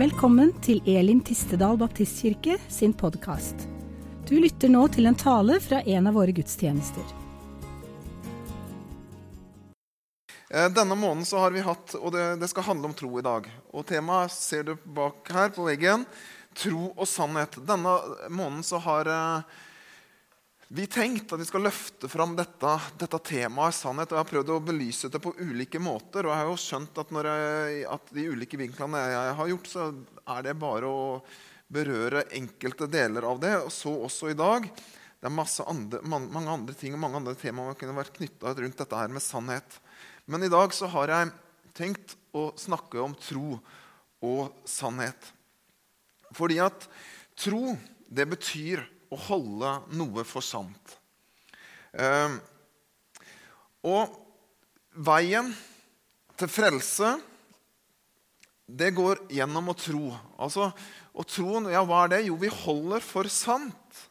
Velkommen til Elim Tistedal Baptistkirke sin podkast. Du lytter nå til en tale fra en av våre gudstjenester. Eh, Denne måneden så har vi hatt, og det, det skal handle om tro i dag. Og Temaet ser du bak her på veggen. Tro og sannhet. Denne måneden så har eh, vi tenkte at vi skal løfte fram dette, dette temaet sannhet. og Jeg har prøvd å belyse det på ulike måter. Og jeg har jo skjønt at, jeg, at de ulike vinklene jeg har gjort, så er det bare å berøre enkelte deler av det. Og så også i dag. Det er andre, mange andre ting og mange andre temaer man kunne vært knytta rundt dette her med sannhet. Men i dag så har jeg tenkt å snakke om tro og sannhet. Fordi at tro, det betyr å holde noe for sant. Ehm, og veien til frelse, det går gjennom å tro. Altså, og troen, ja, hva er det? Jo, vi holder for sant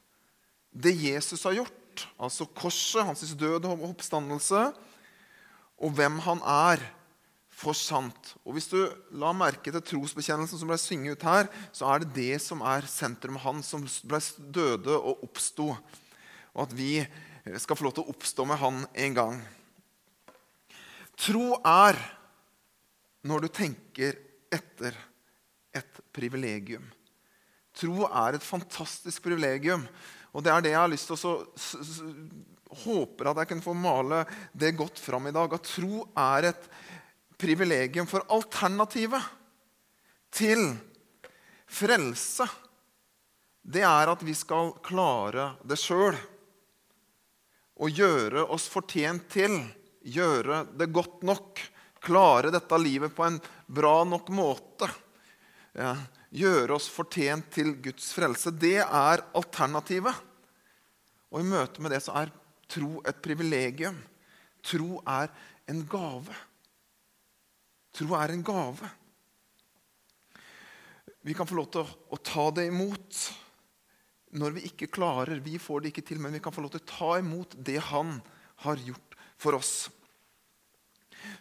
det Jesus har gjort. Altså korset, hans død og oppstandelse, og hvem han er for sant. Og Hvis du la merke til trosbekjennelsen som ble synget ut her, så er det det som er sentrum. Han som ble døde og oppsto. Og at vi skal få lov til å oppstå med han en gang. Tro er når du tenker etter et privilegium. Tro er et fantastisk privilegium. Og det er det jeg har lyst til å håper at jeg kan få male det godt fram i dag. At tro er et privilegium. For alternativet til frelse, det er at vi skal klare det sjøl. Og gjøre oss fortjent til, gjøre det godt nok. Klare dette livet på en bra nok måte. Ja, gjøre oss fortjent til Guds frelse. Det er alternativet. Og i møte med det så er tro et privilegium. Tro er en gave. Tro er en gave. Vi kan få lov til å, å, ta det imot når vi ikke klarer. Vi får det ikke til, men vi kan få lov til å ta imot det Han har gjort for oss.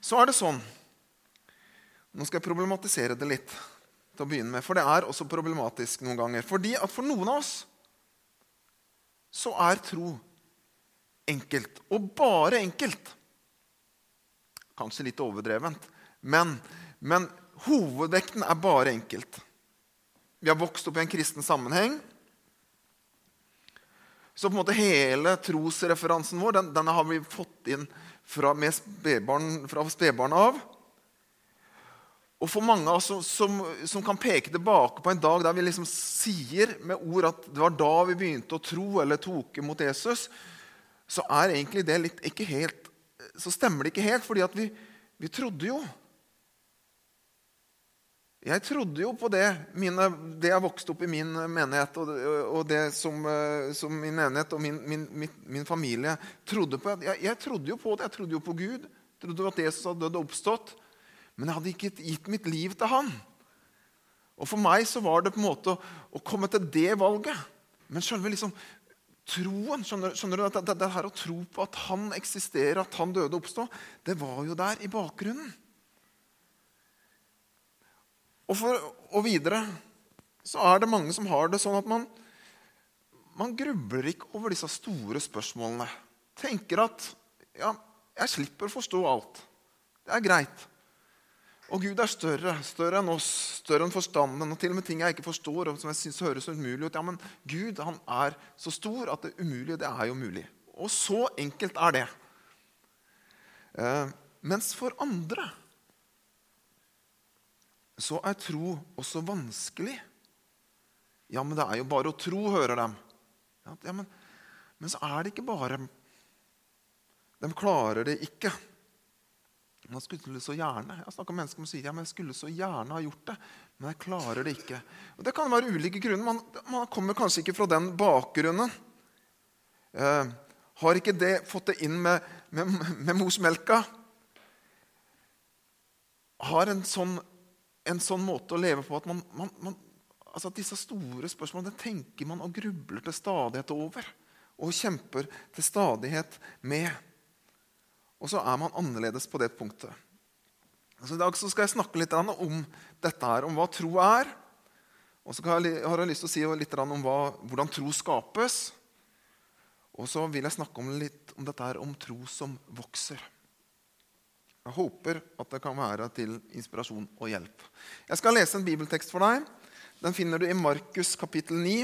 Så er det sånn Nå skal jeg problematisere det litt til å begynne med, for det er også problematisk noen ganger. Fordi at for noen av oss så er tro enkelt. Og bare enkelt. Kanskje litt overdrevent. Men, men hovedvekten er bare enkelt. Vi har vokst opp i en kristen sammenheng. Så på en måte hele trosreferansen vår den, denne har vi fått inn fra, spedbarn, fra spedbarn av. Og for mange av oss som, som, som, kan peke tilbake på en dag der vi liksom sier med ord at det var da vi begynte å tro eller tok imot Jesus, så er egentlig det litt ikke helt, så stemmer det ikke helt. fordi at vi, vi trodde jo jeg trodde jo på det, mine, det jeg vokste opp i min menighet, og, og det som, eh, som, min menighet og min, min, min, min familie trodde på. Jeg, jeg, trodde jo på det. Jeg trodde jo på Gud. Jeg trodde at Jesus hadde dødd og oppstått. Men jeg hadde ikke gitt mitt liv til han. Og For meg så var det på en måte å, å komme til det valget. Men selve liksom, troen skjønner, skjønner, du, det, det, det her Å tro på at han eksisterer, at han døde og oppstod, det var jo der i bakgrunnen. Og, for, og videre så er det mange som har det sånn at man, man grubler ikke over disse store spørsmålene. Tenker at ja, jeg slipper å forstå alt. Det er greit. Og Gud er større, større enn oss, større enn forstanden. Og til og med ting jeg ikke forstår, og som jeg synes høres umulig ut. Ja, men Gud han er så stor at det umulige, det er jo mulig. Og så enkelt er det. Eh, mens for andre så er tro også vanskelig. Ja, men det er jo bare å tro, hører dem. Ja, men, men så er det ikke bare. De klarer det ikke. Man skulle så gjerne. Jeg snakker med mennesker som sier ja, men jeg skulle så gjerne ha gjort det, men jeg klarer det ikke. Og Det kan være ulike grunner. Man, man kommer kanskje ikke fra den bakgrunnen. Eh, har ikke det fått det inn med, med, med morsmelka? Har en sånn en sånn måte å leve på at man, man, man altså disse store spørsmålene tenker man og grubler til stadighet over. Og kjemper til stadighet med. Og så er man annerledes på det punktet. Så I dag så skal jeg snakke litt om dette her, om hva tro er. Og så har jeg lyst til å si litt om hva, hvordan tro skapes. Og så vil jeg snakke om litt om dette her, om tro som vokser. Jeg håper at det kan være til inspirasjon og hjelp. Jeg skal lese en bibeltekst for deg. Den finner du i Markus kapittel 9,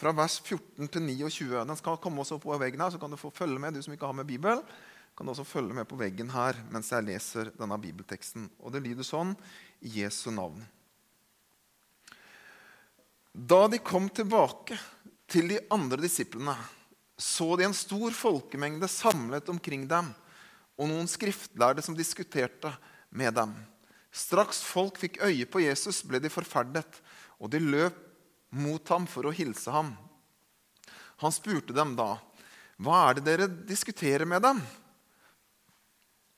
fra vers 14 til 29. Den skal komme også på veggen her, så kan du få følge med, du som ikke har med Bibel kan du også følge med på veggen her mens jeg leser denne bibelteksten. Og det lyder sånn i Jesu navn. Da de kom tilbake til de andre disiplene, så de en stor folkemengde samlet omkring dem, og noen skriftlærde som diskuterte med dem. Straks folk fikk øye på Jesus, ble de forferdet, og de løp mot ham for å hilse ham. Han spurte dem da, 'Hva er det dere diskuterer med dem?'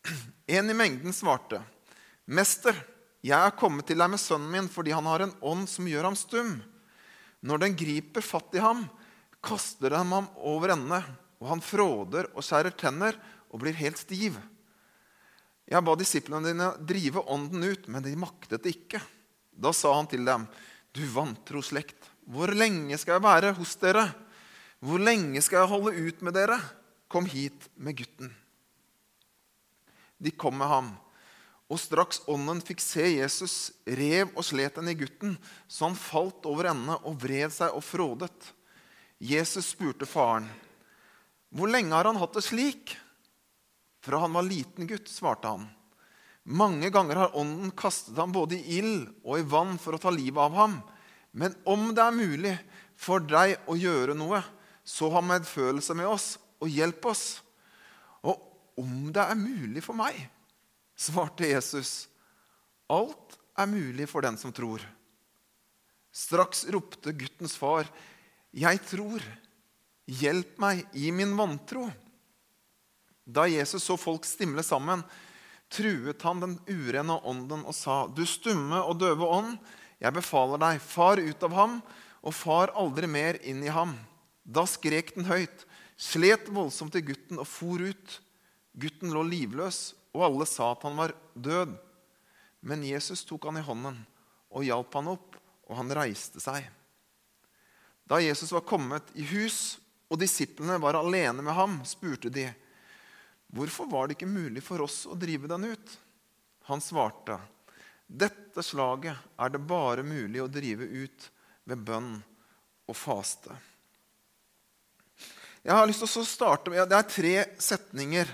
En i mengden svarte, 'Mester, jeg er kommet til deg med sønnen min fordi han har en ånd som gjør ham stum.' Når den griper fatt i ham, kaster den ham over ende, og han fråder og skjærer tenner og blir helt stiv. Jeg ba disiplene dine drive ånden ut, men de maktet det ikke. Da sa han til dem, 'Du vantro slekt, hvor lenge skal jeg være hos dere?' 'Hvor lenge skal jeg holde ut med dere?' Kom hit med gutten.' De kom med ham. Og straks ånden fikk se Jesus, rev og slet den i gutten, så han falt over ende og vred seg og frådet. Jesus spurte faren, 'Hvor lenge har han hatt det slik?' 'Fra han var liten gutt', svarte han. 'Mange ganger har ånden kastet ham både i ild og i vann for å ta livet av ham.' 'Men om det er mulig for deg å gjøre noe, så ha medfølelse med oss og hjelp oss.' Og om det er mulig for meg, svarte Jesus. Alt er mulig for den som tror. Straks ropte guttens far, 'Jeg tror. Hjelp meg i min vantro.' Da Jesus så folk stimle sammen, truet han den urene ånden og sa, 'Du stumme og døve ånd, jeg befaler deg, far ut av ham, og far aldri mer inn i ham.' Da skrek den høyt, slet voldsomt til gutten og for ut. Gutten lå livløs, og alle sa at han var død. Men Jesus tok han i hånden og hjalp han opp, og han reiste seg. Da Jesus var kommet i hus, og disiplene var alene med ham, spurte de, 'Hvorfor var det ikke mulig for oss å drive den ut?' Han svarte, 'Dette slaget er det bare mulig å drive ut ved bønn og faste.' Jeg har lyst til å starte med, Det er tre setninger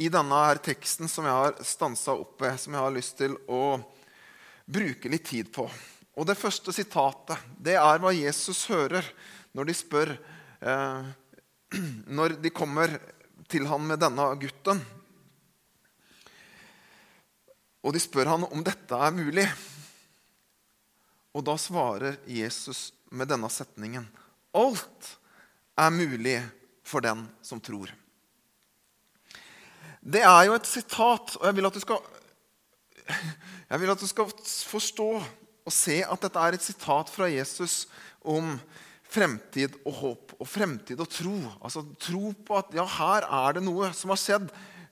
i denne her teksten som jeg har stansa opp ved, som jeg har lyst til å bruke litt tid på. Og Det første sitatet det er hva Jesus hører når de spør eh, Når de kommer til han med denne gutten. Og de spør han om dette er mulig. Og da svarer Jesus med denne setningen. Alt er mulig for den som tror. Det er jo et sitat, og jeg vil at du skal, at du skal forstå og se at dette er et sitat fra Jesus om fremtid og håp og fremtid og tro. Altså Tro på at ja, her er det noe som har skjedd,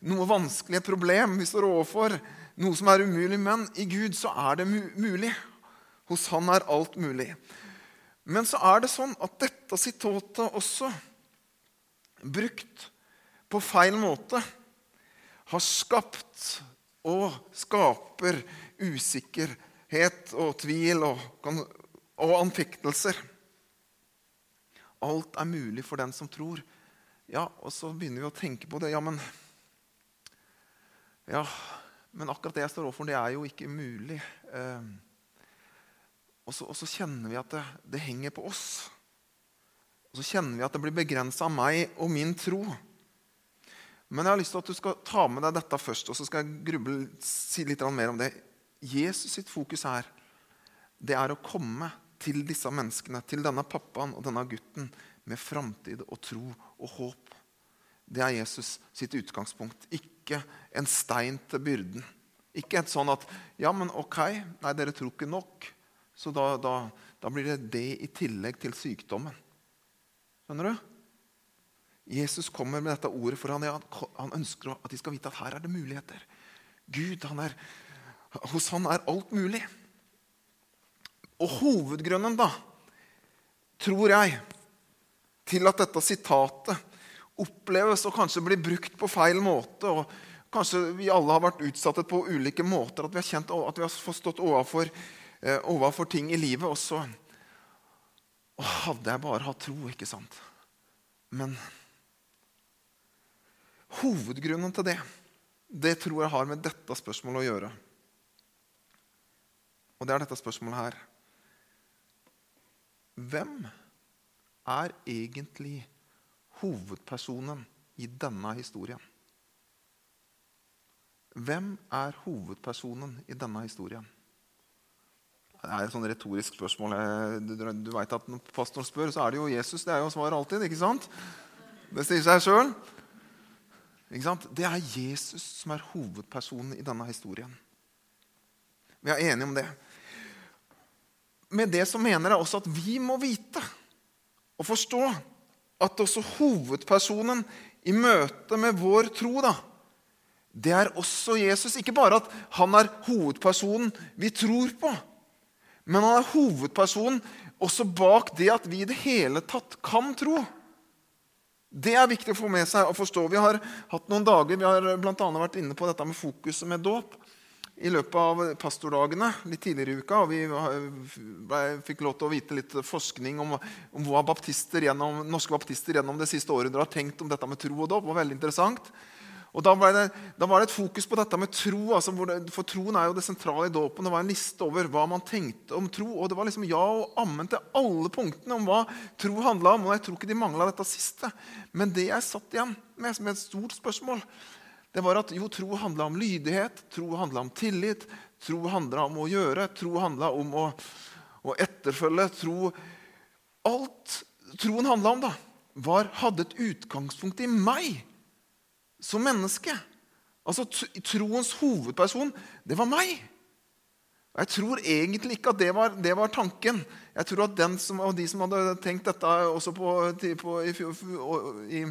noe vanskelig, et problem vi står overfor, noe som er umulig. Men i Gud så er det mulig. Hos Han er alt mulig. Men så er det sånn at dette sitatet også, brukt på feil måte, har skapt og skaper usikkerhet og tvil og, og anfektelser. Alt er mulig for den som tror. Ja, Og så begynner vi å tenke på det. Ja, men, ja, men akkurat det jeg står overfor, det er jo ikke mulig. Eh, og, så, og, så, kjenner vi at det, det henger på oss. Og så kjenner vi at det blir begrensa av meg og min tro. Men jeg har lyst til at du skal ta med deg dette først, og så skal jeg gruble, si litt mer om det. Jesus sitt fokus her, det er å komme til disse menneskene, til denne pappaen og denne gutten, med framtid og tro og håp. Det er Jesus sitt utgangspunkt. Ikke en stein til byrden. Ikke et sånn at Ja, men ok, nei, dere tror ikke nok. Så da, da, da blir det det i tillegg til sykdommen. Skjønner du? Jesus kommer med dette ordet for han, han ønsker at de skal vite at her er det muligheter. Gud han er, Hos han er alt mulig. Og hovedgrunnen, da, tror jeg, til at dette sitatet oppleves og kanskje blir brukt på feil måte, og kanskje vi alle har vært utsatt på ulike måter, at vi har kjent at vi har forstått overfor, eh, overfor ting i livet også og hadde jeg bare hatt tro, ikke sant? Men hovedgrunnen til det, det tror jeg har med dette spørsmålet å gjøre. Og det er dette spørsmålet her. Hvem er egentlig hovedpersonen i denne historien? Hvem er hovedpersonen i denne historien? Det er et sånn retorisk spørsmål. Du, du vet at Når pastoren spør, så er det jo Jesus. Det er jo svaret alltid. ikke sant? Det sier seg sjøl. Det er Jesus som er hovedpersonen i denne historien. Vi er enige om det. Med det så mener jeg også at vi må vite og forstå at også hovedpersonen i møte med vår tro, da, det er også Jesus. Ikke bare at han er hovedpersonen vi tror på, men han er hovedpersonen også bak det at vi i det hele tatt kan tro. Det er viktig å få med seg og forstå. Vi har hatt noen dager, vi har bl.a. vært inne på dette med fokuset med dåp i løpet av pastordagene litt tidligere i uka. og Vi ble, fikk lov til å vite litt forskning om, om hva baptister gjennom, norske baptister gjennom det siste århundret har tenkt om dette med tro og dåp. Var veldig interessant. Og da det, da var, det, et fokus på dette med tro. Altså det, for troen er jo det sentrale i dåpen. Det var en liste over hva man tenkte om tro. Og det var liksom ja og ammen til alle punktene om hva tro handla om. Og jeg tror ikke de mangla dette siste. Men det jeg satt igjen med som et stort spørsmål, det var at jo, tro handla om lydighet, tro handla om tillit, tro handla om å gjøre, tro handla om å, å, etterfølge. Tro Alt troen handla om, da, var, hadde et utgangspunkt i meg som menneske. Altså Troens hovedperson, det var meg. Og Jeg tror egentlig ikke at det var, det var tanken. Jeg tror at den som, de som hadde tenkt dette også på, på, i, i,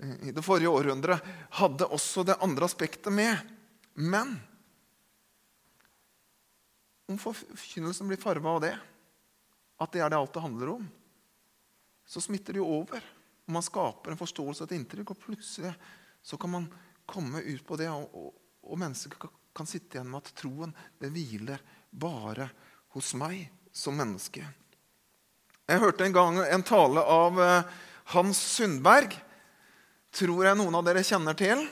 i, det forrige århundret, hadde også det andre aspektet med. Men om forkynnelsen blir farga av det, at det er det alt det handler om, så smitter det jo over. Og man skaper en forståelse og et inntrykk, og plutselig så kan man komme ut på det, og, og, og mennesker kan, kan, sitte igjen med at troen det hviler bare hos meg som menneske. Jeg hørte en gang en tale av eh, Hans Sundberg. Tror jeg noen av dere kjenner til.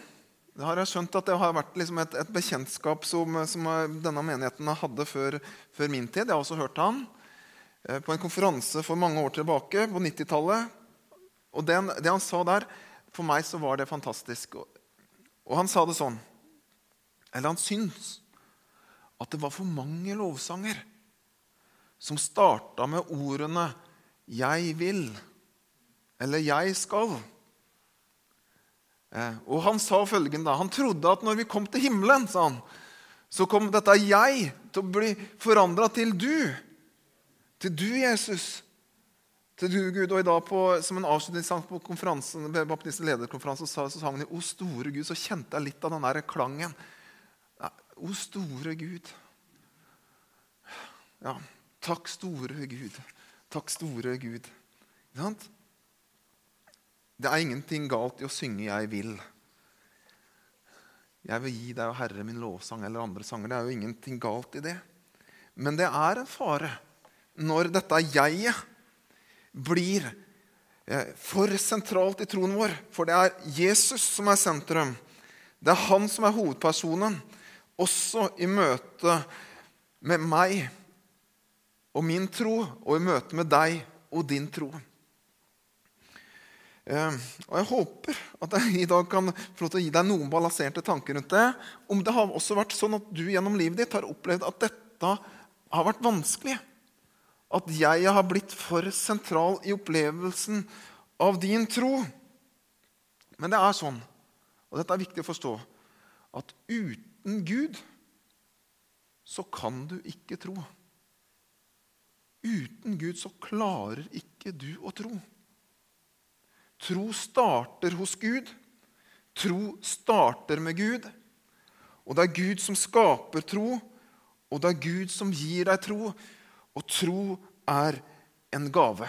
Det har jeg skjønt at det har vært liksom et, et, bekjentskap som, som, denne menigheten hadde før, før, min tid. Jeg har også hørt han eh, på en konferanse for mange år tilbake, på 90-tallet. Og det, det han sa der, for meg så var det fantastisk. Og han sa det sånn Eller han syns at det var for mange lovsanger som starta med ordene 'jeg vil' eller 'jeg skal'. Eh, og han sa følgende Han trodde at når vi kom til himmelen, sa han, så kom dette 'jeg' til å bli forandra til 'du'. Til du, Jesus til du, Gud. Og i dag på, som en avslutningssang på konferansen, Baptisten lederkonferansen så, så sang han, 'O store Gud'. Så kjente jeg litt av den der klangen. O store Gud. Ja, takk, store Gud. Takk, store Gud. Ikke sant? Det er ingenting galt i å synge 'Jeg vil'. Jeg vil gi deg, og Herre, min lovsang eller andre sanger. Det er jo ingenting galt i det. Men det er en fare når dette jeget blir eh, for sentralt i troen vår. For det er Jesus som er sentrum. Det er han som er hovedpersonen, også i møte med meg og min tro, og i møte med deg og din tro. Eh, og Jeg håper at jeg i dag kan få lov til å gi deg noen balanserte tanker rundt det. Om det har også vært sånn at du gjennom livet ditt har opplevd at dette har vært vanskelig at jeg har blitt for sentral i opplevelsen av din tro. Men det er sånn, og dette er viktig å forstå, at uten Gud så kan du ikke tro. Uten Gud så klarer ikke du å tro. Tro starter hos Gud. Tro starter med Gud. Og det er Gud som skaper tro, og det er Gud som gir deg tro. Og tro er en gave.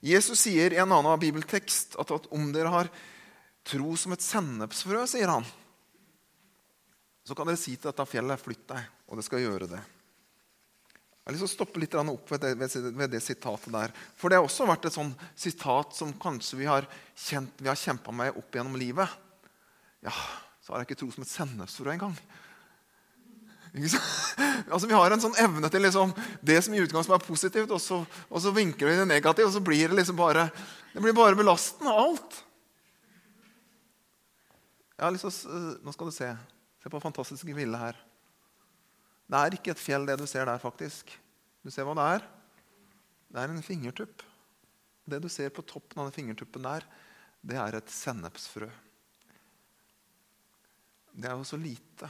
Jesus sier i en annen bibeltekst at, at om dere har tro som et sennepsfrø, sier han, så kan dere si til dette fjellet 'flytt deg', og det skal gjøre det. Jeg har lyst til å stoppe litt opp ved det, ved det, sitatet der. For det har også vært et sånn sitat som kanskje vi har, kjent, har kjempa med opp gjennom livet. Ja, så har jeg ikke tro som et sennepsfrø engang. Altså, vi har en sånn evne til liksom, det som i utgangspunktet er positivt, og så, og så vinker vi det negativt, og så blir det liksom bare det blir bare belastende, alt. Jeg har lyst til å, Nå skal du se. Se på fantastiske bildet her. Det er ikke et fjell, det du ser der, faktisk. Du ser hva det er? Det er en fingertupp. Det du ser på toppen av den fingertuppen der, det er et sennepsfrø. Det er jo så lite.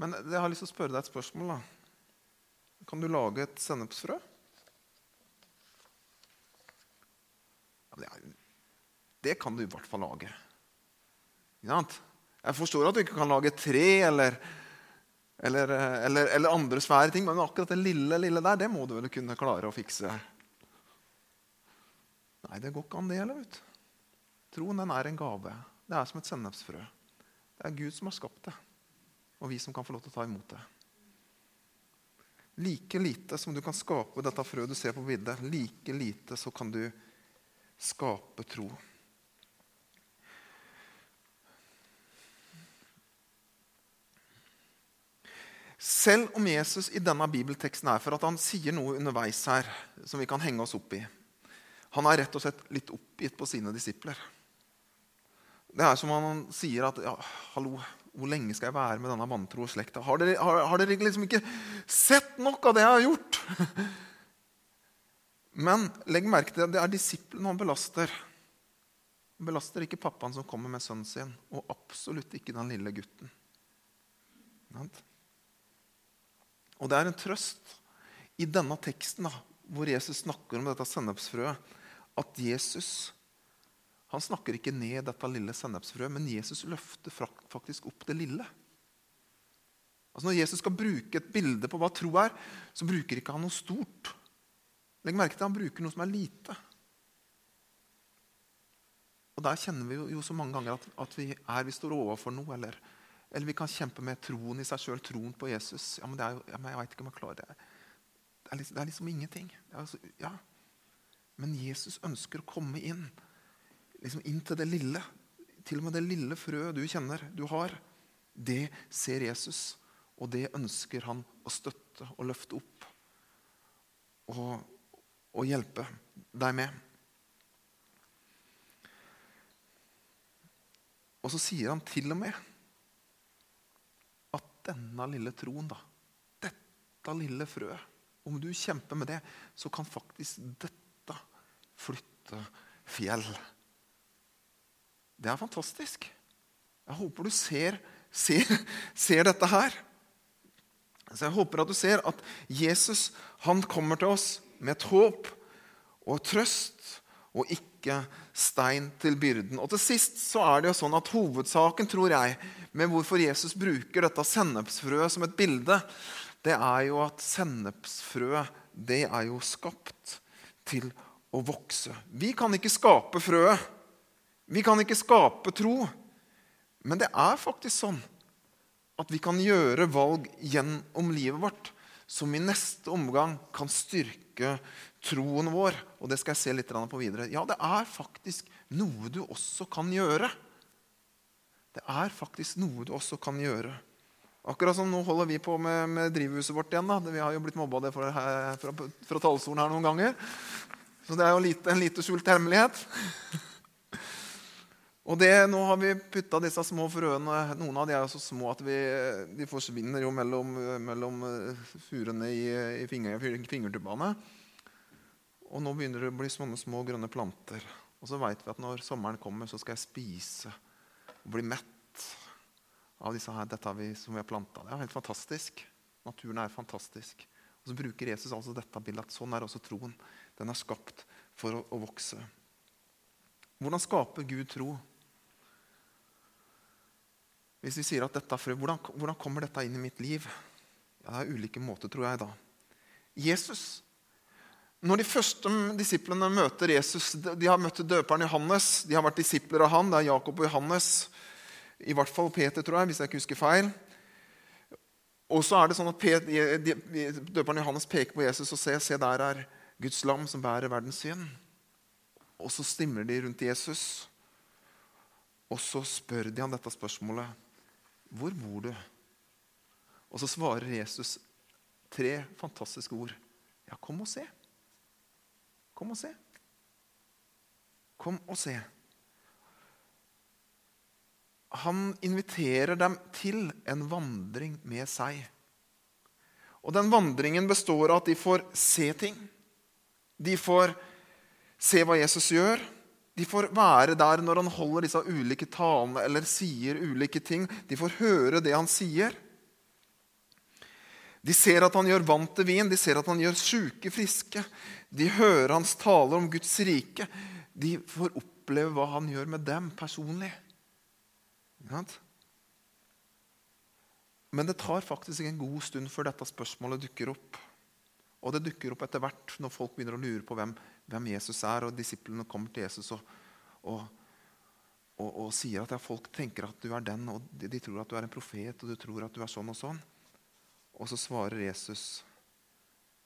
Men jeg har lyst til å spørre deg et spørsmål. da. Kan du lage et sennepsfrø? Det kan du i hvert fall lage. Jeg forstår at du ikke kan lage tre eller, eller, eller, eller, andre svære ting, men akkurat det lille, lille der, det må du vel kunne klare å fikse. Nei, det går ikke an, det heller. Troen den er en gave. Det er som et sennepsfrø. Det er Gud som har skapt det, og vi som kan få lov til å ta imot det. Like lite som du kan skape dette frøet du ser på bildet, like lite så kan du skape tro. Selv om Jesus i denne bibelteksten er for at han sier noe underveis her som vi kan henge oss opp i. Han er rett og slett litt oppgitt på sine disipler. Det er som om han sier at ja, hallo, hvor lenge skal jeg være med denne vantro slekta? Har har, har dere liksom ikke sett nok av det jeg har gjort? Men legg merke til at det er disiplene han belaster. Han belaster ikke pappaen som kommer med sønnen sin, og absolutt ikke den lille gutten. Og det er en trøst i denne teksten da, hvor Jesus snakker om dette sennepsfrøet, at Jesus han snakker ikke ned dette lille sennepsfrøet, men Jesus løfter faktisk opp det lille. Altså Når Jesus skal bruke et bilde på hva tro er, så bruker ikke han noe stort. Legg merke til at Han bruker noe som er lite. Og Der kjenner vi jo, så mange ganger at, at, vi er vi står overfor noe. Eller, eller vi kan kjempe med troen i seg sjøl, troen på Jesus. Ja, men, jo, ja, men Jeg vet ikke om jeg klarer det. Det er liksom, det er liksom ingenting. Er altså, ja. Men Jesus ønsker å komme inn liksom inn til det lille. Til og med det lille frøet du kjenner, du har. Det ser Jesus, og det ønsker han å støtte og løfte opp. Og, og hjelpe deg med. Og så sier han til og med denne lille troen, da, dette lille frøet Om du kjemper med det, så kan faktisk dette flytte fjell. Det er fantastisk. Jeg håper du ser, ser, ser dette her. Så Jeg håper at du ser at Jesus han kommer til oss med et håp og trøst, og ikke stein til byrden. Og til sist så er det jo sånn at Hovedsaken tror jeg, med hvorfor Jesus bruker dette sennepsfrøet som et bilde, det er jo at sennepsfrøet det er jo skapt til å vokse. Vi kan ikke skape frøet. Vi kan ikke skape tro, men det er faktisk sånn at vi kan gjøre valg gjennom livet vårt som i neste omgang kan styrke troen vår. Og det skal jeg se litt på videre. Ja, det er faktisk noe du også kan gjøre. Det er faktisk noe du også kan gjøre. Akkurat som nå holder vi på med, med drivhuset vårt igjen. da. Vi har jo blitt mobba det fra, fra, fra talerstolen her noen ganger. Så det er jo lite, en lite skjult hemmelighet. Og det, Nå har vi putta disse små frøene Noen av de er så små at vi, de forsvinner jo mellom, mellom eh, furene i, i finger, fingertuppene. Og nå begynner det å bli sånne små grønne planter. Og så veit vi at når sommeren kommer, så skal jeg spise og bli mett av disse her, dette vi, som vi har planta. Det er helt fantastisk. Naturen er fantastisk. Og så bruker Jesus altså dette bildet at sånn er også troen. Den er skapt for å, å vokse. Hvordan skaper Gud tro? Hvis vi sier at dette er frø, hvordan, hvordan kommer dette inn i mitt liv? Ja, Det er ulike måter, tror jeg. da. Jesus. Når de første disiplene møter Jesus De har møtt døperen Johannes. De har vært disipler av han. Det er Jakob og Johannes. I hvert fall Peter, tror jeg, hvis jeg ikke husker feil. Og så er det sånn at Døperen Johannes peker på Jesus og ser se der er Guds lam som bærer verdens synd. Og så stimler de rundt Jesus. Og så spør de han dette spørsmålet. Hvor bor du? Og så svarer Jesus tre fantastiske ord. Ja, kom og se. Kom og se. Kom og se. Han inviterer dem til en vandring med seg. Og den vandringen består av at de får se ting. De får se hva Jesus gjør. De får være der når han holder disse ulike talene eller sier ulike ting. De får høre det han sier. De ser at han gjør vann til vin, de ser at han gjør sjuke friske. De hører hans taler om Guds rike. De får oppleve hva han gjør med dem personlig. Men det tar faktisk en god stund før dette spørsmålet dukker opp. Og det dukker opp etter hvert når folk begynner å lure på hvem, hvem Jesus er, og disiplene kommer til Jesus og, og, og, og sier at ja, folk tenker at du er den, og de, de, tror at du er en profet, og du tror at du er sånn og sånn. Og så svarer Jesus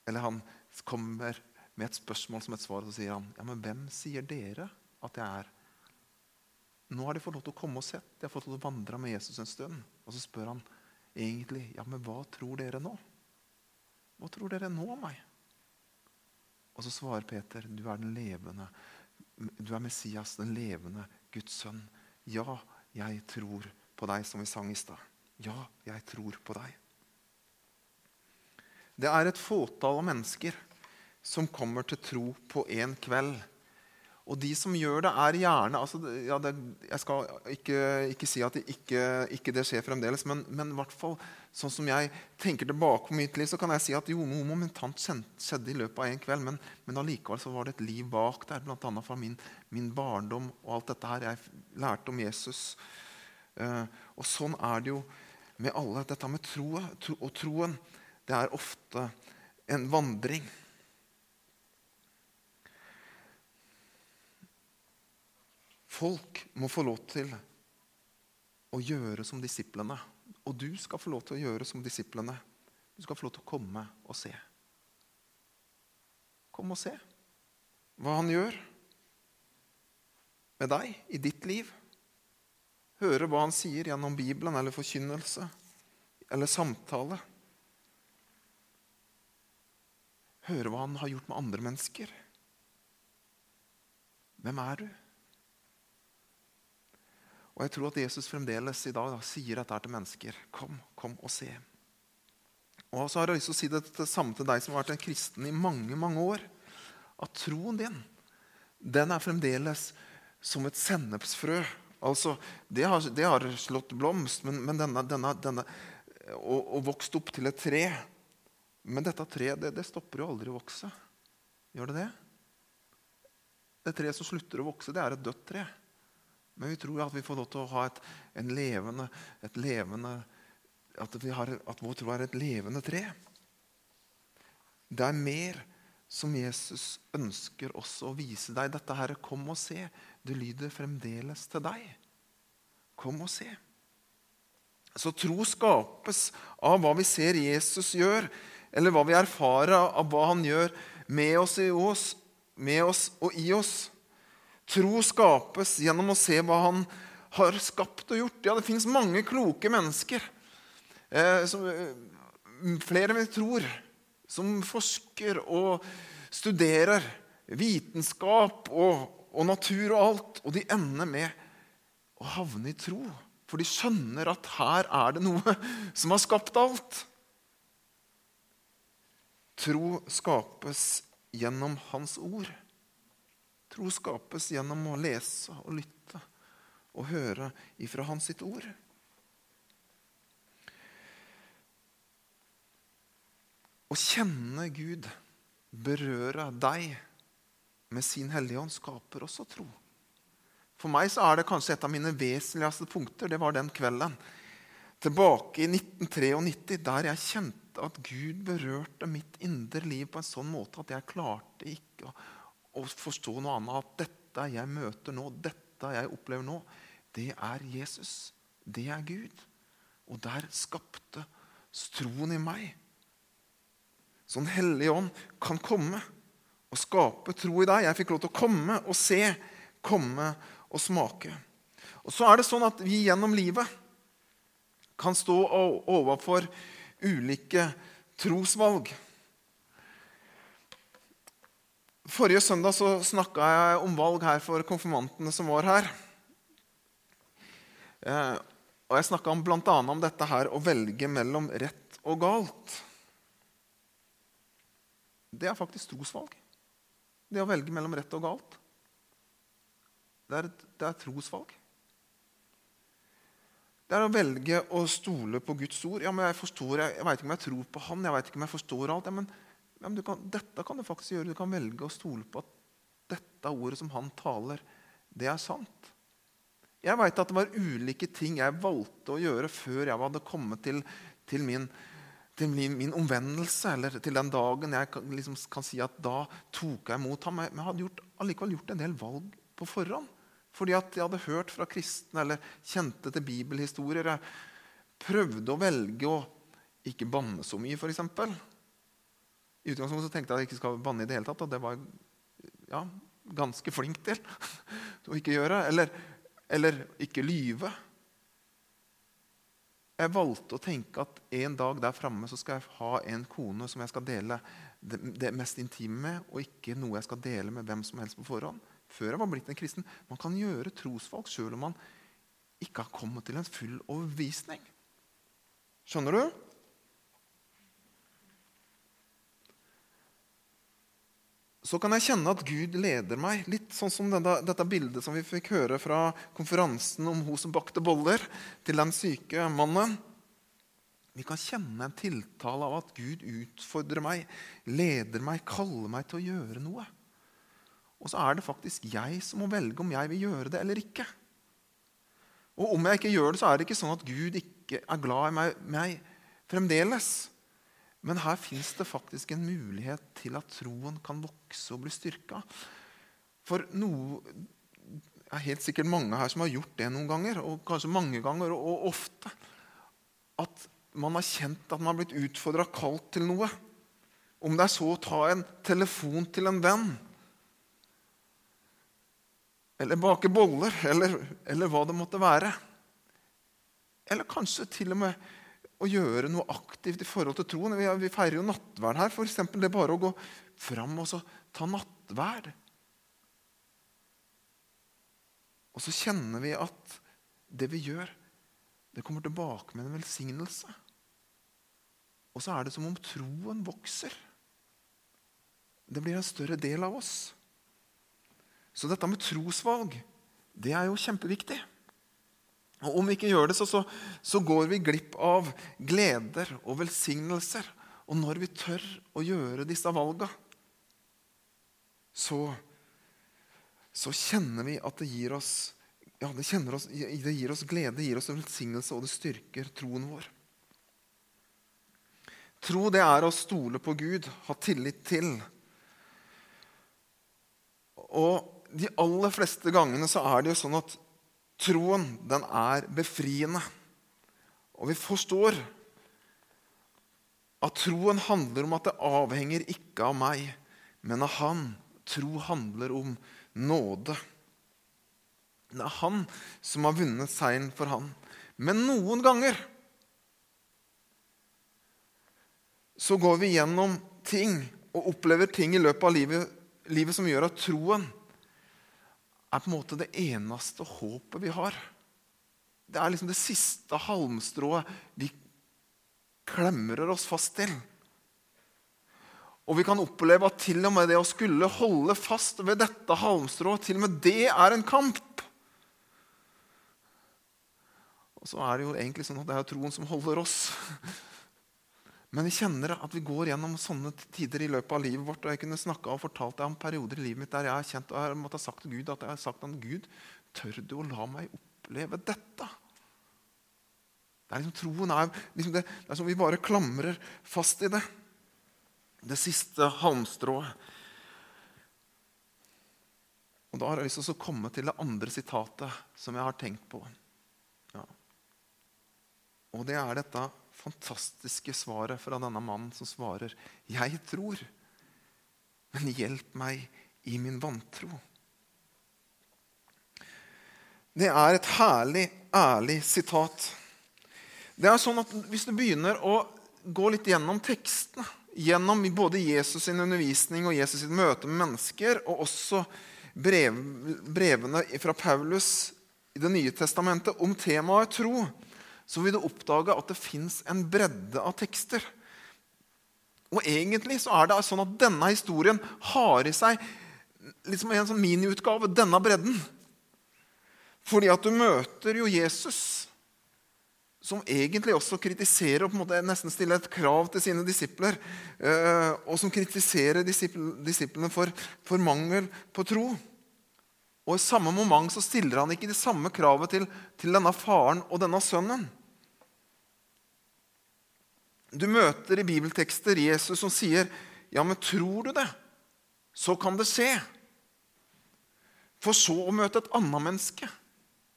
Eller han kommer med et spørsmål som et svar, og så sier han ja, men hvem sier dere at jeg er? Nå har de fått lov til å komme og sett. De har fått lov til å vandre med Jesus en stund. Og så spør han egentlig ja, men hva tror dere nå? Hva tror dere nå om meg? Og så svarer Peter, du er den levende. Du er Messias, den levende Guds sønn. Ja, jeg tror på deg, som vi sang i stad. Ja, jeg tror på deg. Det er et fåtall av mennesker som kommer til tro på én kveld. Og de som gjør det, er gjerne altså, ja, det, Jeg skal ikke, ikke si at det ikke, ikke, det skjer fremdeles, men, men hvert fall sånn som jeg tenker tilbake på mitt liv, så kan jeg si at jo, momentant skjedde i løpet av en kveld, men, men allikevel så var det et liv bak der, bl.a. fra min, min, barndom og alt dette her jeg lærte om Jesus. Uh, og sånn er det jo med alle. Dette med tro, tro og troen, det er ofte en vandring. Folk må få lov til å gjøre som disiplene. Og du skal få lov til å gjøre som disiplene. Du skal få lov til å komme og se. Kom og se hva han gjør med deg i ditt liv. Høre hva han sier gjennom Bibelen eller forkynnelse eller samtale. Høre hva han har gjort med andre mennesker. Hvem er du? Og jeg tror at Jesus fremdeles i dag da, sier dette til mennesker. Kom, kom og se. Og så har jeg lyst til å si det, samme til deg som har vært en kristen i mange mange år. At troen din den er fremdeles som et sennepsfrø. Altså, det har, det har slått blomst men, men denne, denne, denne, og, og, vokst opp til et tre. Men dette treet det, det stopper jo aldri å vokse. Gjør det det? Det treet som slutter å vokse, det er et dødt tre. Men vi tror at vi får lov til å ha et, levende, et levende at, har, at, vår tro er et levende tre. Det er mer som Jesus ønsker også å vise deg. Dette her, kom og se. Det lyder fremdeles til deg. Kom og se. Så tro skapes av hva vi ser Jesus gjør, eller hva vi erfarer av hva han gjør med oss, i oss, med oss og i oss. Tro skapes gjennom å se hva han har skapt og gjort. Ja, det fins mange kloke mennesker, eh, som, flere flere vi tror, som forsker og studerer vitenskap og, og natur og alt. Og de ender med å havne i tro. For de skjønner at her er det noe som har skapt alt. Tro skapes gjennom Hans ord. Tro skapes gjennom å lese og lytte og høre ifra Hans sitt ord. Å kjenne Gud, berøre deg med sin Hellige Ånd, skaper også tro. For meg så er det kanskje et av mine vesentligste punkter. Det var den kvelden tilbake i 1993, der jeg kjente at Gud berørte mitt indre liv på en sånn måte at jeg klarte ikke å, å forstå noe annet. At dette jeg møter nå, dette jeg opplever nå, det er Jesus. Det er Gud. Og der skapte troen i meg. Så Den hellige ånd kan komme og skape tro i deg. Jeg fikk lov til å komme og se, komme og smake. Og så er det sånn at vi gjennom livet kan stå overfor ulike trosvalg. Forrige søndag så snakka jeg om valg her for konfirmantene som var her. Eh, og Jeg snakka bl.a. om dette her å velge mellom rett og galt. Det er faktisk trosvalg. Det å velge mellom rett og galt. Det er, det er trosvalg. Det er å velge å stole på Guds ord. Ja, men Jeg forstår, jeg, jeg vet ikke om jeg tror på Han, jeg vet ikke om jeg forstår alt. Ja, men, ja, kan, dette kan du faktisk gjøre. Du kan velge å stole på at dette ordet som Han taler, det er sant. Jeg vet at det var ulike ting jeg valgte å gjøre før jeg hadde kommet til, til, min, til min, min, omvendelse, eller til den dagen jeg kan, liksom, kan si at da tok jeg imot ham. Men jeg hadde gjort, allikevel gjort en del valg på forhånd. Fordi at jeg hadde hørt fra kristne eller kjente til bibelhistorier. Jeg prøvde å velge å ikke banne så mye, f.eks. I utgangspunktet tenkte jeg at jeg ikke skal banne i det hele tatt. Og det var ja, ganske flink til å ikke gjøre. Eller, eller ikke lyve. Jeg valgte å tenke at en dag der framme skal jeg ha en kone som jeg skal dele det, det mest intime med, og ikke noe jeg skal dele med hvem som helst på forhånd før jeg var blitt en kristen. Man kan gjøre trosvalg selv om man ikke har kommet til en full overbevisning. Skjønner du? Så kan jeg kjenne at Gud leder meg. Litt sånn som dette, dette bildet som vi fikk høre fra konferansen om hun som bakte boller, til den syke mannen. Vi kan kjenne en tiltale av at Gud utfordrer meg, leder meg, kaller meg til å gjøre noe. Og så er det faktisk jeg som må velge om jeg vil gjøre det eller ikke. Og om jeg ikke gjør det, så er det ikke sånn at Gud ikke er glad i meg, meg fremdeles. Men her fins det faktisk en mulighet til at troen kan vokse og bli styrka. For noe det er helt sikkert mange her som har gjort det noen ganger, og kanskje mange ganger og, ofte. At man har kjent at man har blitt utfordra kalt til noe. Om det er så å ta en telefon til en venn eller bake boller, eller, eller, hva det måtte være. Eller kanskje til og med å gjøre noe aktivt i forhold til troen. Vi, feirer jo nattverd her. For det er bare å gå fram og ta nattverd. Og så kjenner vi at det vi gjør, det kommer tilbake med en velsignelse. Og så er det som om troen vokser. Det blir en større del av oss. Så dette med trosvalg det er jo kjempeviktig. Og Om vi ikke gjør det, så, så, så går vi glipp av gleder og velsignelser. Og når vi tør å gjøre disse valga, så, så kjenner vi at det gir oss ja, det, oss, det gir oss glede, det gir oss velsignelse, og det styrker troen vår. Tro det er å stole på Gud, ha tillit til. Og de aller fleste gangene så er det jo sånn at troen, den er befriende. Og vi forstår at troen handler om at det avhenger ikke av meg, men av Han. Tro handler om nåde. Det er han som har vunnet seieren for han. Men noen ganger så går vi gjennom ting og opplever ting i løpet av livet, livet som gjør at troen er på en måte det eneste håpet vi har. Det er liksom det siste halmstrået vi klemrer oss fast til. Og vi kan oppleve at til og med det å skulle holde fast ved dette halmstrået, til og med det er en kamp. Og så er det jo egentlig sånn at det er troen som holder oss. Men vi kjenner at vi går gjennom sånne tider i løpet av livet vårt. og Jeg kunne snakka og fortalt deg om perioder i livet mitt der jeg har kjent og jeg måtte ha sagt til Gud at jeg har sagt til Gud, tør du å la meg oppleve dette? Det er liksom, troen er liksom det, det er som vi bare klamrer fast i det. Det siste halmstrået. Og Da har jeg lyst til å komme til det andre sitatet som jeg har tenkt på. Ja. Og det er dette fantastiske svaret fra denne mannen som svarer, 'Jeg tror, men hjelp meg i min vantro'. Det er et herlig, ærlig sitat. Det er sånn at Hvis du begynner å gå litt gjennom tekstene, gjennom både Jesus' sin undervisning og Jesus' sitt møte med mennesker, og også brev, brevene fra Paulus i Det nye testamentet om temaet tro, så vil du oppdage at det fins en bredde av tekster. Og egentlig så er det sånn at denne historien har i seg liksom en sånn miniutgave, denne bredden. Fordi at du møter jo Jesus, som egentlig også kritiserer og på en måte nesten stiller et krav til sine disipler, eh, og som kritiserer disiplene for, for mangel på tro. Og I samme moment så stiller han ikke det samme kravet til, til denne faren og denne sønnen. Du møter i bibeltekster Jesus som sier, 'Ja, men tror du det, så kan det skje.' For så å møte et annet menneske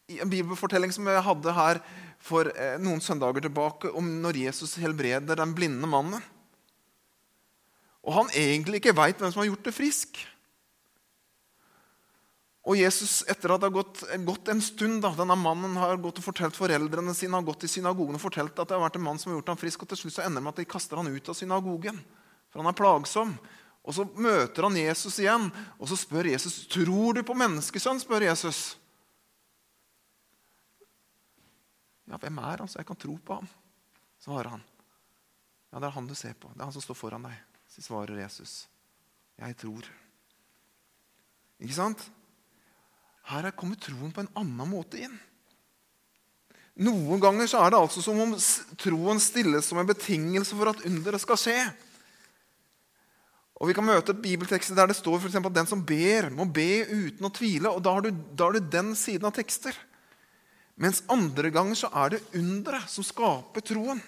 i en bibelfortelling som jeg hadde her for eh, noen søndager tilbake, om når Jesus helbreder den blinde mannen. Og han egentlig ikke veit hvem som har gjort det frisk. Og Jesus, etter at det har gått, gått en stund da, Denne mannen har gått og fortalt foreldrene sine har gått i synagogen og fortalt at det har vært en mann som har gjort ham frisk, og til slutt så ender det med at de kaster han ut av synagogen. For han er plagsom. Og Så møter han Jesus igjen, og så spør Jesus tror du på menneskesønn. spør Jesus. Ja, hvem er han, så jeg kan tro på ham? Svarer han. Ja, det er han du ser på. Det er han som står foran deg. Så svarer Jesus. Jeg tror. Ikke sant? Her er kommet troen på en annen måte inn. Noen ganger så er det altså som om troen stilles som en betingelse for at underet skal skje. Og Vi kan møte et bibeltekst der det står for at den som ber, må be uten å tvile. og Da har du, da har du den siden av tekster. Mens andre ganger så er det underet som skaper troen.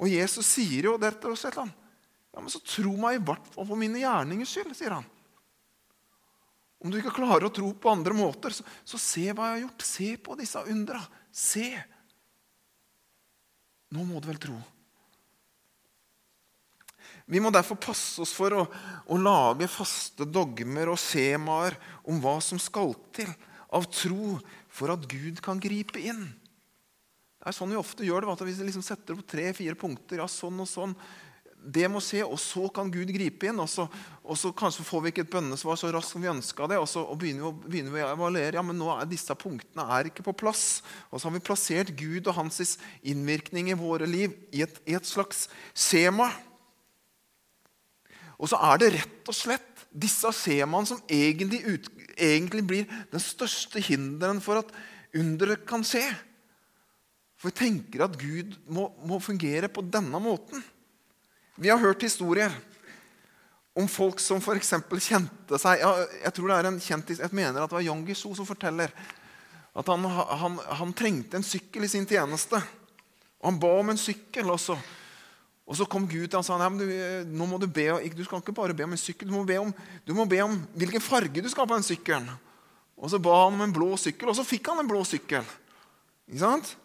Og Jesus sier jo dette et eller annet. Ja, men så tro meg i hvert fall for mine gjerningers skyld, sier han. Om du ikke klarer å tro på andre måter, så, så se hva jeg har gjort. Se på disse undra. Se. Nå må du vel tro. Vi må derfor passe oss for å, å lage faste dogmer og skjemaer om hva som skal til av tro for at Gud kan gripe inn. Det er sånn vi ofte gjør det. at Vi liksom setter opp tre-fire punkter. ja, sånn og sånn. Det må skje, og så kan Gud gripe inn. Og så, og så kanskje får vi ikke et bønnesvar så raskt som vi ønska det. Og så og begynner, vi, begynner, vi, å evaluere. ja, men nå er Disse punktene er ikke på plass. Og så har vi plassert Gud og hans innvirkning i våre liv i et, i et slags skjema. Og så er det rett og slett disse skjemaene som egentlig, ut, egentlig blir den største hinderen for at underet kan skje. For vi tenker at Gud må, må fungere på denne måten. Vi har hørt historier om folk som f.eks. kjente seg ja, Jeg tror det er en kjent, jeg mener at det var Jon Guizou som forteller at han, han, han, trengte en sykkel i sin tjeneste. Og Han ba om en sykkel. også. Og Så kom Gud til ham og sa Nei, du, nå må du be, du skal ikke bare be om en sykkel, du må be om, må be om hvilken farge du skal ha på den sykkelen. Og Så ba han om en blå sykkel, og så fikk han en blå sykkel. Ikke sant?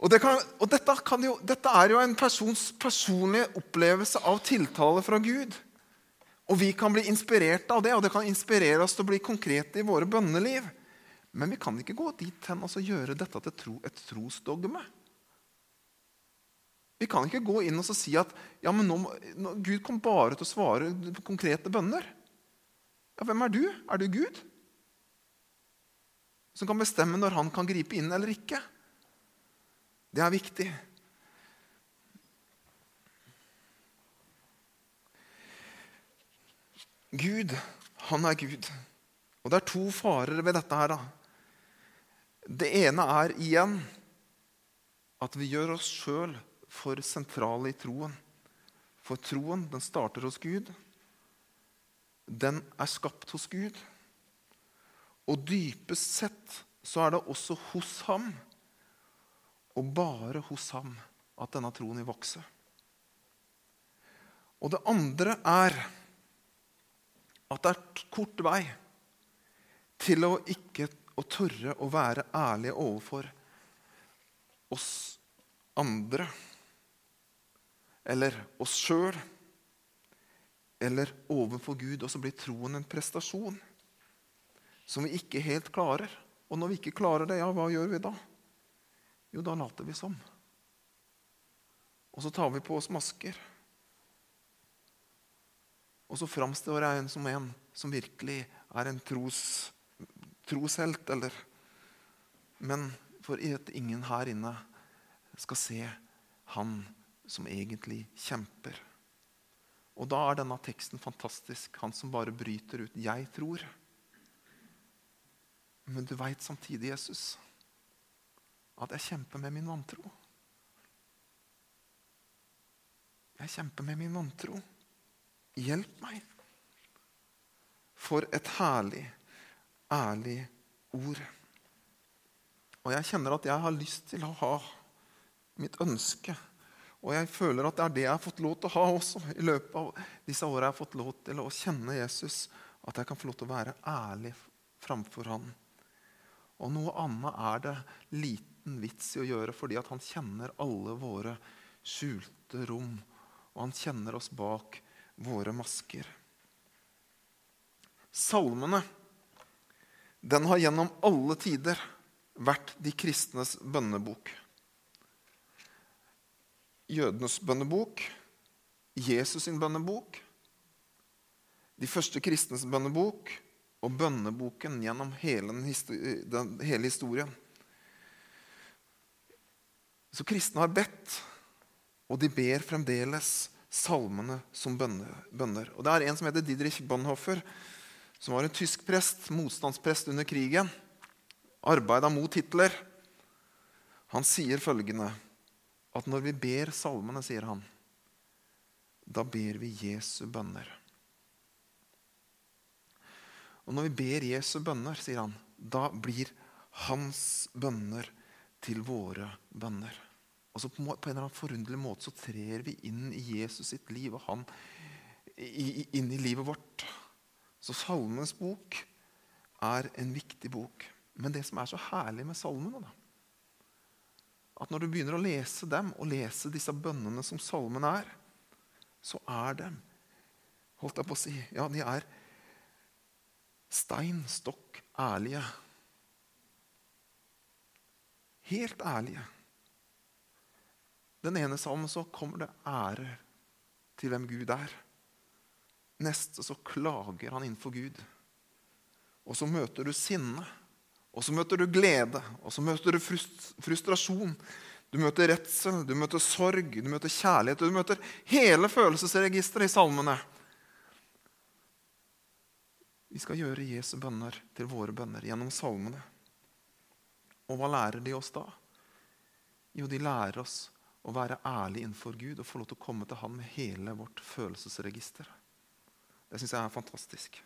Og, det kan, og dette, jo, dette, er jo en persons personlige opplevelse av tiltale fra Gud. Og vi kan bli inspirert av det, og det kan inspirere oss til å bli konkrete i våre bønneliv. Men vi kan ikke gå dit hen og gjøre dette til tro, et trosdogme. Vi kan ikke gå inn og si at ja, nå, nå, Gud kom bare til å svare på konkrete bønner. Ja, Hvem er du? Er du Gud? Som kan bestemme når han kan gripe inn eller ikke. Det er viktig. Gud, han er Gud. Og det er to farer ved dette her. da. Det ene er igjen at vi gjør oss sjøl for sentrale i troen. For troen den starter hos Gud. den er skapt hos Gud. Og dypest sett så er det også hos ham, og bare hos ham, at denne troen vil vokse. Og det andre er at det er kort vei til å ikke å tørre å være ærlige overfor oss andre. Eller oss sjøl. Eller overfor Gud. Og så blir troen en prestasjon som vi ikke helt klarer. Og når vi ikke klarer det, ja, hva gjør vi da? Jo, da later vi som. Og så tar vi på oss masker. Og så framstår jeg en som en som virkelig er en tros, troshelt, eller Men for at ingen her inne skal se han som egentlig kjemper. Og da er denne teksten fantastisk. Han som bare bryter ut 'Jeg tror'. Men du veit samtidig, Jesus, at jeg kjemper med min vantro. Jeg kjemper med min vantro. Hjelp meg. For et herlig, ærlig ord. Og jeg kjenner at jeg har lyst til å ha mitt ønske. Og jeg føler at det er det jeg har fått lov til å ha også i løpet av disse åra jeg har fått lov til å kjenne Jesus. At jeg kan få lov til å være ærlig framfor han. Og noe annet er det liten vits i å gjøre, fordi han kjenner alle våre skjulte rom. Og han kjenner oss bak våre masker. Salmene den har gjennom alle tider vært de kristnes bønnebok jødenes bønnebok, Jesus sin bønnebok, de første kristnes bønnebok og bønneboken gjennom hele, den, hele historien. Så kristne har bedt, og de ber fremdeles salmene som bønner. Og Det er en som heter Didrich Bonhoeffer, som var en tysk prest, motstandsprest under krigen. Arbeida mot Hitler. Han sier følgende at når vi ber salmene, sier han, da ber vi Jesu bønner. Og når vi ber Jesu bønner, sier han, da blir hans bønner til våre bønner. Og så på en eller annen forunderlig måte så trer vi inn i Jesus sitt liv og han inn i livet vårt. Så Salmenes bok er en viktig bok. Men det som er så herlig med salmene, da, at når du begynner å lese dem, og lese disse bønnene som salmen er, så er dem Holdt jeg på å si Ja, de er stein stokk ærlige. Helt ærlige. Den ene salmen så kommer det ære til hvem Gud er. Neste så klager han innenfor Gud. Og så møter du sinne. Og så møter du glede, og så møter du frustrasjon. Du møter redsel, du møter sorg, du møter kjærlighet. Du møter hele følelsesregisteret i salmene. Vi skal gjøre Jesu bønner til våre bønner gjennom salmene. Og hva lærer de oss da? Jo, de lærer oss å være ærlig innenfor Gud og få lov til å komme til Han med hele vårt følelsesregister. Det syns jeg er fantastisk.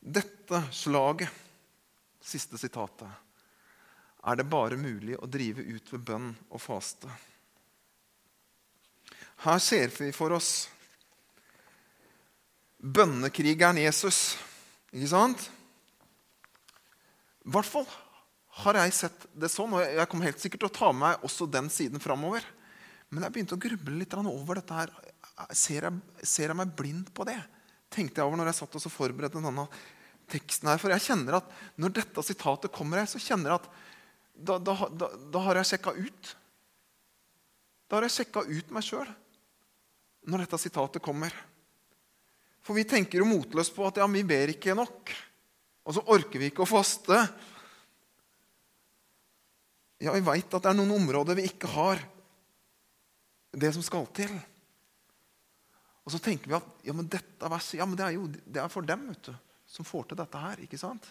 Dette slaget siste sitatet, er det bare mulig å drive ut ved bønn og faste. Her ser vi for oss bønnekrigeren Jesus. Ikke sant? I hvert fall har jeg sett det sånn, og jeg kommer helt sikkert til å ta med meg også den siden framover. Men jeg begynte å gruble litt over dette her. Ser jeg, ser jeg meg blind på det? tenkte jeg over når jeg satt og forberedte denne teksten her. For jeg kjenner at når dette sitatet kommer her, så kjenner jeg at da, da, da, da har jeg sjekka ut. Da har jeg sjekka ut meg sjøl når dette sitatet kommer. For vi tenker jo motløst på at ja, vi ber ikke nok. Og så orker vi ikke å faste. Ja, vi veit at det er noen områder vi ikke har det som skal til. Og så tenker vi at ja, men dette verset ja, men det er jo det er for dem. vet du som får til dette her. ikke sant?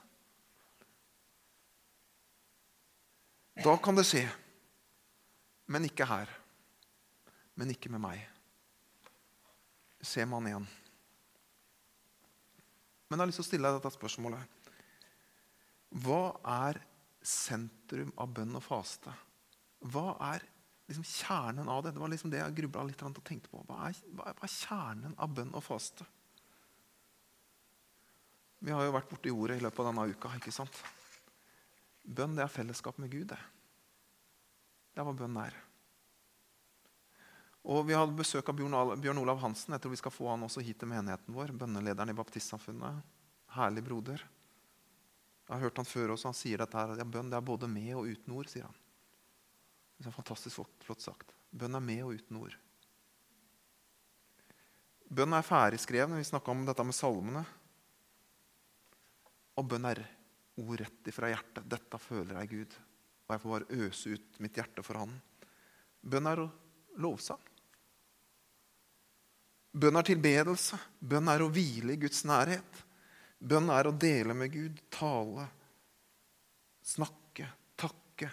Da kan det skje. Men ikke her. Men ikke med meg. Ser man igjen. Men jeg har lyst til å stille deg dette spørsmålet. Hva er sentrum av bønn og faste? Hva er liksom kjernen av det? Det var liksom det jeg grubla litt og tenkte på. Hva er, hva er, kjernen av bønn og faste? Vi har jo vært borti ordet i løpet av denne uka. ikke sant? Bønn det er fellesskap med Gud. Det Det er hva bønn er. Og Vi hadde besøk av Bjørn Olav Hansen. Jeg tror vi skal få han også hit til menigheten vår. Bønnelederen i Baptistsamfunnet. Herlig broder. Jeg har hørt han før også. Han sier dette her, ja, bønn det er både med og uten ord. sier han. Det er fantastisk flott sagt. Bønn er med og uten ord. Bønn er ferdigskreven. Vi snakka om dette med salmene. Og bønn er ord rett ifra hjertet. Dette føler jeg Gud. Og jeg får bare øse ut mitt hjerte for Han. Bønn er lovsang. Bønn er tilbedelse. Bønn er å hvile i Guds nærhet. Bønn er å dele med Gud, tale, snakke, takke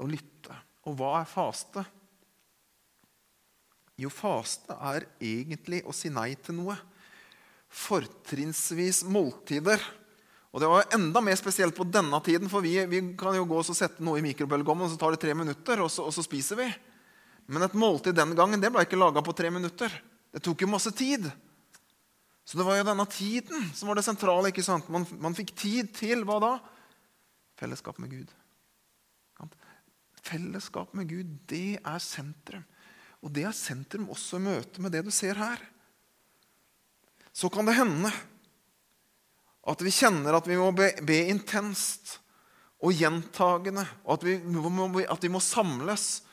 og lytte. Og hva er faste? Jo, faste er egentlig å si nei til noe. Fortrinnsvis måltider. Og Det var enda mer spesielt på denne tiden, for vi, vi kan jo gå og sette noe i mikrobølgeovnen, og så tar det tre minutter, og så, og så, spiser vi. Men et måltid den gangen det ble ikke laga på tre minutter. Det tok jo masse tid. Så det var jo denne tiden som var det sentrale. ikke sant? Man, man fikk tid til hva da? Fellesskap med Gud. Fellesskap med Gud, det er sentrum. Og det er sentrum også i møte med det du ser her. Så kan det hende at vi kjenner at vi må be, be intenst og gjentagende, og at vi, må, at vi må samles.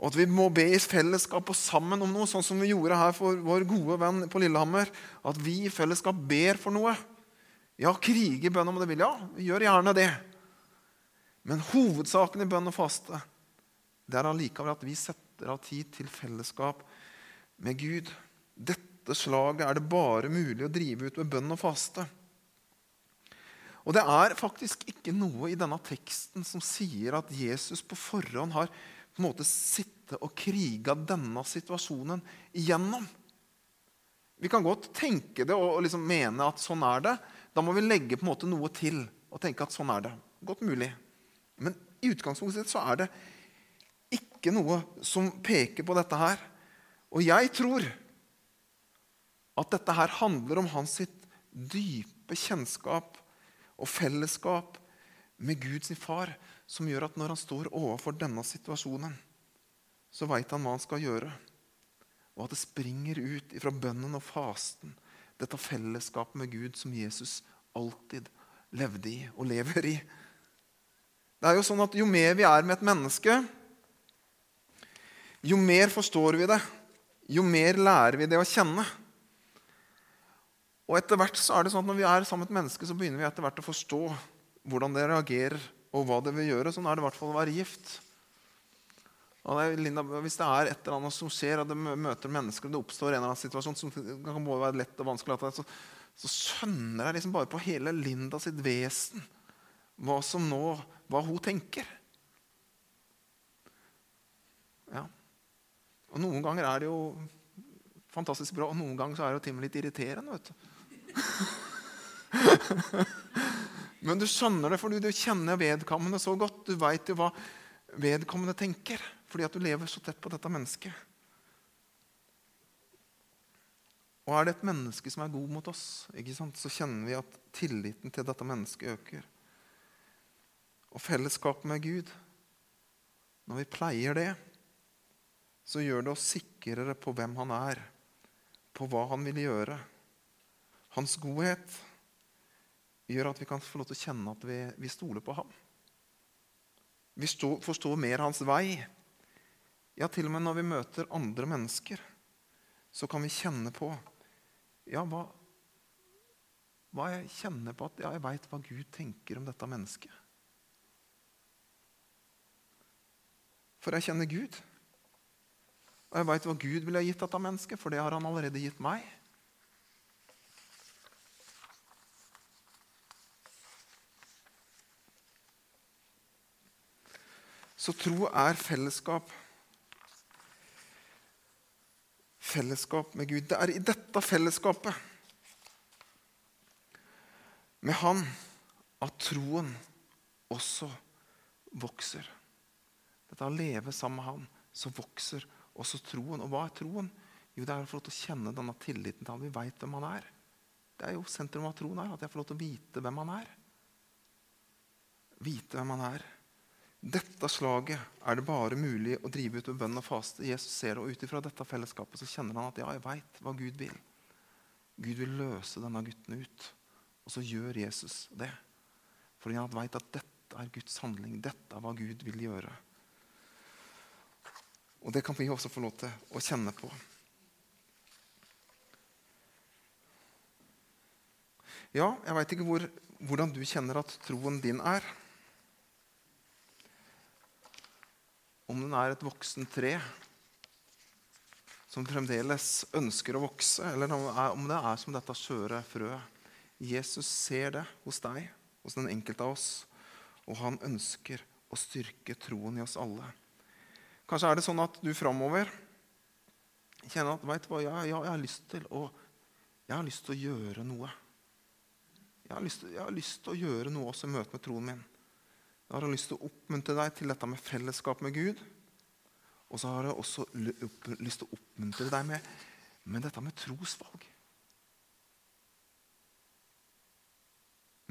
Og at vi må be i fellesskap og sammen om noe, sånn som vi gjorde her for vår gode venn på Lillehammer. At vi i fellesskap ber for noe. Ja, krige i bønn om det vil. Ja, vi gjør gjerne det. Men hovedsaken i bønn og faste det er allikevel at vi setter av tid til fellesskap med Gud. Dette slaget er det bare mulig å drive ut med bønn og faste. Og det er faktisk ikke noe i denne teksten som sier at Jesus på forhånd har på en måte sitte og krige denne situasjonen igjennom. Vi kan godt tenke det og liksom mene at sånn er det. Da må vi legge på en måte noe til og tenke at sånn er det. Godt mulig. Men i utgangspunktet så er det ikke noe som peker på dette her. Og jeg tror at dette her handler om hans sitt dype kjennskap og fellesskap med Gud sin far, som gjør at når han står overfor denne situasjonen, så veit han hva han skal gjøre. Og at det springer ut fra bønnen og fasten, dette fellesskapet med Gud som Jesus alltid levde i og lever i. Det er jo sånn at Jo mer vi er med et menneske, jo mer forstår vi det. Jo mer lærer vi det å kjenne. Og etter hvert så er det sånn at Når vi er sammen med et menneske, så begynner vi etter hvert å forstå hvordan det reagerer, og hva det vil gjøre. Sånn er det i hvert fall å være gift. Linda, hvis det er et eller annet som skjer, og det møter mennesker, og det oppstår en eller annen situasjon som kan både være lett og vanskelig, så, så skjønner jeg liksom bare på hele Linda sitt vesen hva som nå, hva hun tenker. Ja. Og noen ganger er det jo fantastisk bra, og noen ganger så er det jo til og med litt irriterende. vet du. Men du skjønner det fordi du kjenner vedkommende så godt. Du veit jo hva vedkommende tenker fordi at du lever så tett på dette mennesket. Og er det et menneske som er god mot oss, så kjenner vi at tilliten til dette mennesket øker. Og fellesskapet med Gud, når vi pleier det, så gjør det oss sikrere på hvem han er, på hva han vil gjøre. Hans godhet gjør at vi kan få lov til å kjenne at vi, vi stoler på ham. Vi stå, forstår mer hans vei. Ja, til og med når vi møter andre mennesker, så kan vi kjenne på Ja, hva, hva jeg kjenner på at ja, jeg veit hva Gud tenker om dette mennesket. For jeg kjenner Gud. Og jeg veit hva Gud ville gitt dette mennesket, for det har han allerede gitt meg. Så tro er fellesskap. Fellesskap med Gud. Det er i dette fellesskapet med Han at troen også vokser. Dette å leve sammen med Han, så vokser også troen. Og hva er troen? Jo, det er å få lov til å kjenne denne tilliten til Han. vi veit hvem han er. Det er jo sentrum av troen her, at jeg får lov til å vite hvem han er. Vite hvem han er. Dette slaget er det bare mulig å drive ut med bønn og faste. Jesus ser det, og Ut ifra dette fellesskapet så kjenner han at ja, jeg veit hva Gud vil. Gud vil løse denne gutten ut. Og så gjør Jesus det. Fordi han veit at dette er Guds handling. Dette er hva Gud vil gjøre. Og det kan vi også få lov til å kjenne på. Ja, jeg veit ikke hvor, hvordan du kjenner at troen din er. Om den er et voksent tre som fremdeles ønsker å vokse, eller om det er som dette skjøre frøet. Jesus ser det hos deg, hos den enkelte av oss, og han ønsker å styrke troen i oss alle. Kanskje er det sånn at du framover kjenner at vet du hva, ja, ja, jeg, har lyst til å, jeg har lyst til å gjøre noe. Jeg har, lyst, jeg har lyst til å gjøre noe også i møte med troen min. Jeg har lyst til å oppmuntre deg til dette med fellesskap med Gud. Og så har jeg også lyst til å oppmuntre deg med, med dette med trosvalg.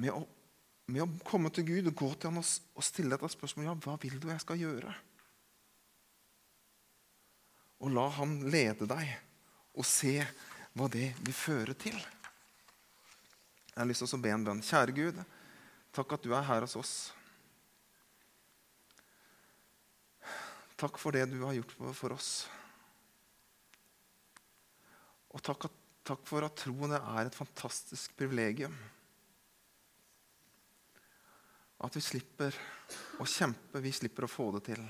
Med å, med å, komme til Gud og gå til ham og, og stille dette spørsmålet ja, hva vil du jeg skal gjøre. Og la ham lede deg, og se hva det vil føre til. Jeg har lyst til å be en bønn. Kjære Gud, takk at du er her hos oss. Takk for det du har gjort for oss. Og takk, takk for at troen er et fantastisk privilegium. At vi slipper å kjempe, vi slipper å få det til.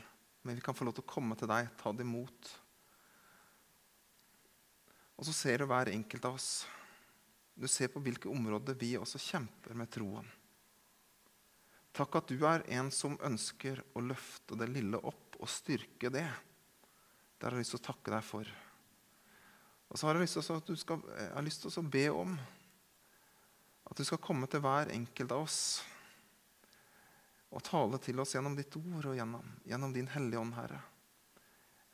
Men vi kan få lov til å komme til deg, ta det imot. Og så ser du hver enkelt av oss. Du ser på hvilke områder vi også kjemper med troen. Takk at du er en som ønsker å løfte det lille opp og styrke det. Det har jeg lyst til å takke deg for. Og så har jeg lyst til, at du skal, jeg har lyst til å be om at du skal komme til hver enkelt av oss og tale til oss gjennom ditt ord og gjennom, gjennom din Hellige Ånd, Herre.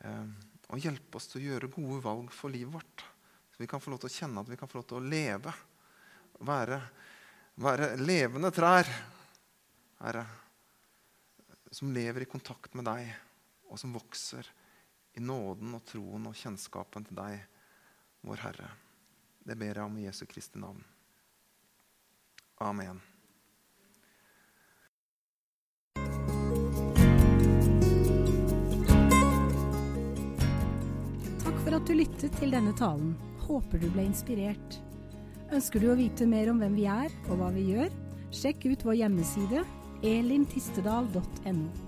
Eh, og hjelpe oss til å gjøre gode valg for livet vårt. Så vi kan få lov til å kjenne at vi kan få lov til å leve. Være, være levende trær, Herre, som lever i kontakt med deg og som vokser i nåden og troen og kjennskapen til deg, vår Herre. Det ber jeg om i Jesu Kristi navn. Amen. Takk for at du lyttet til denne talen. Håper du ble inspirert. Ønsker du å vite mer om hvem vi er og hva vi gjør? Sjekk ut vår hjemmeside elintistedal.no.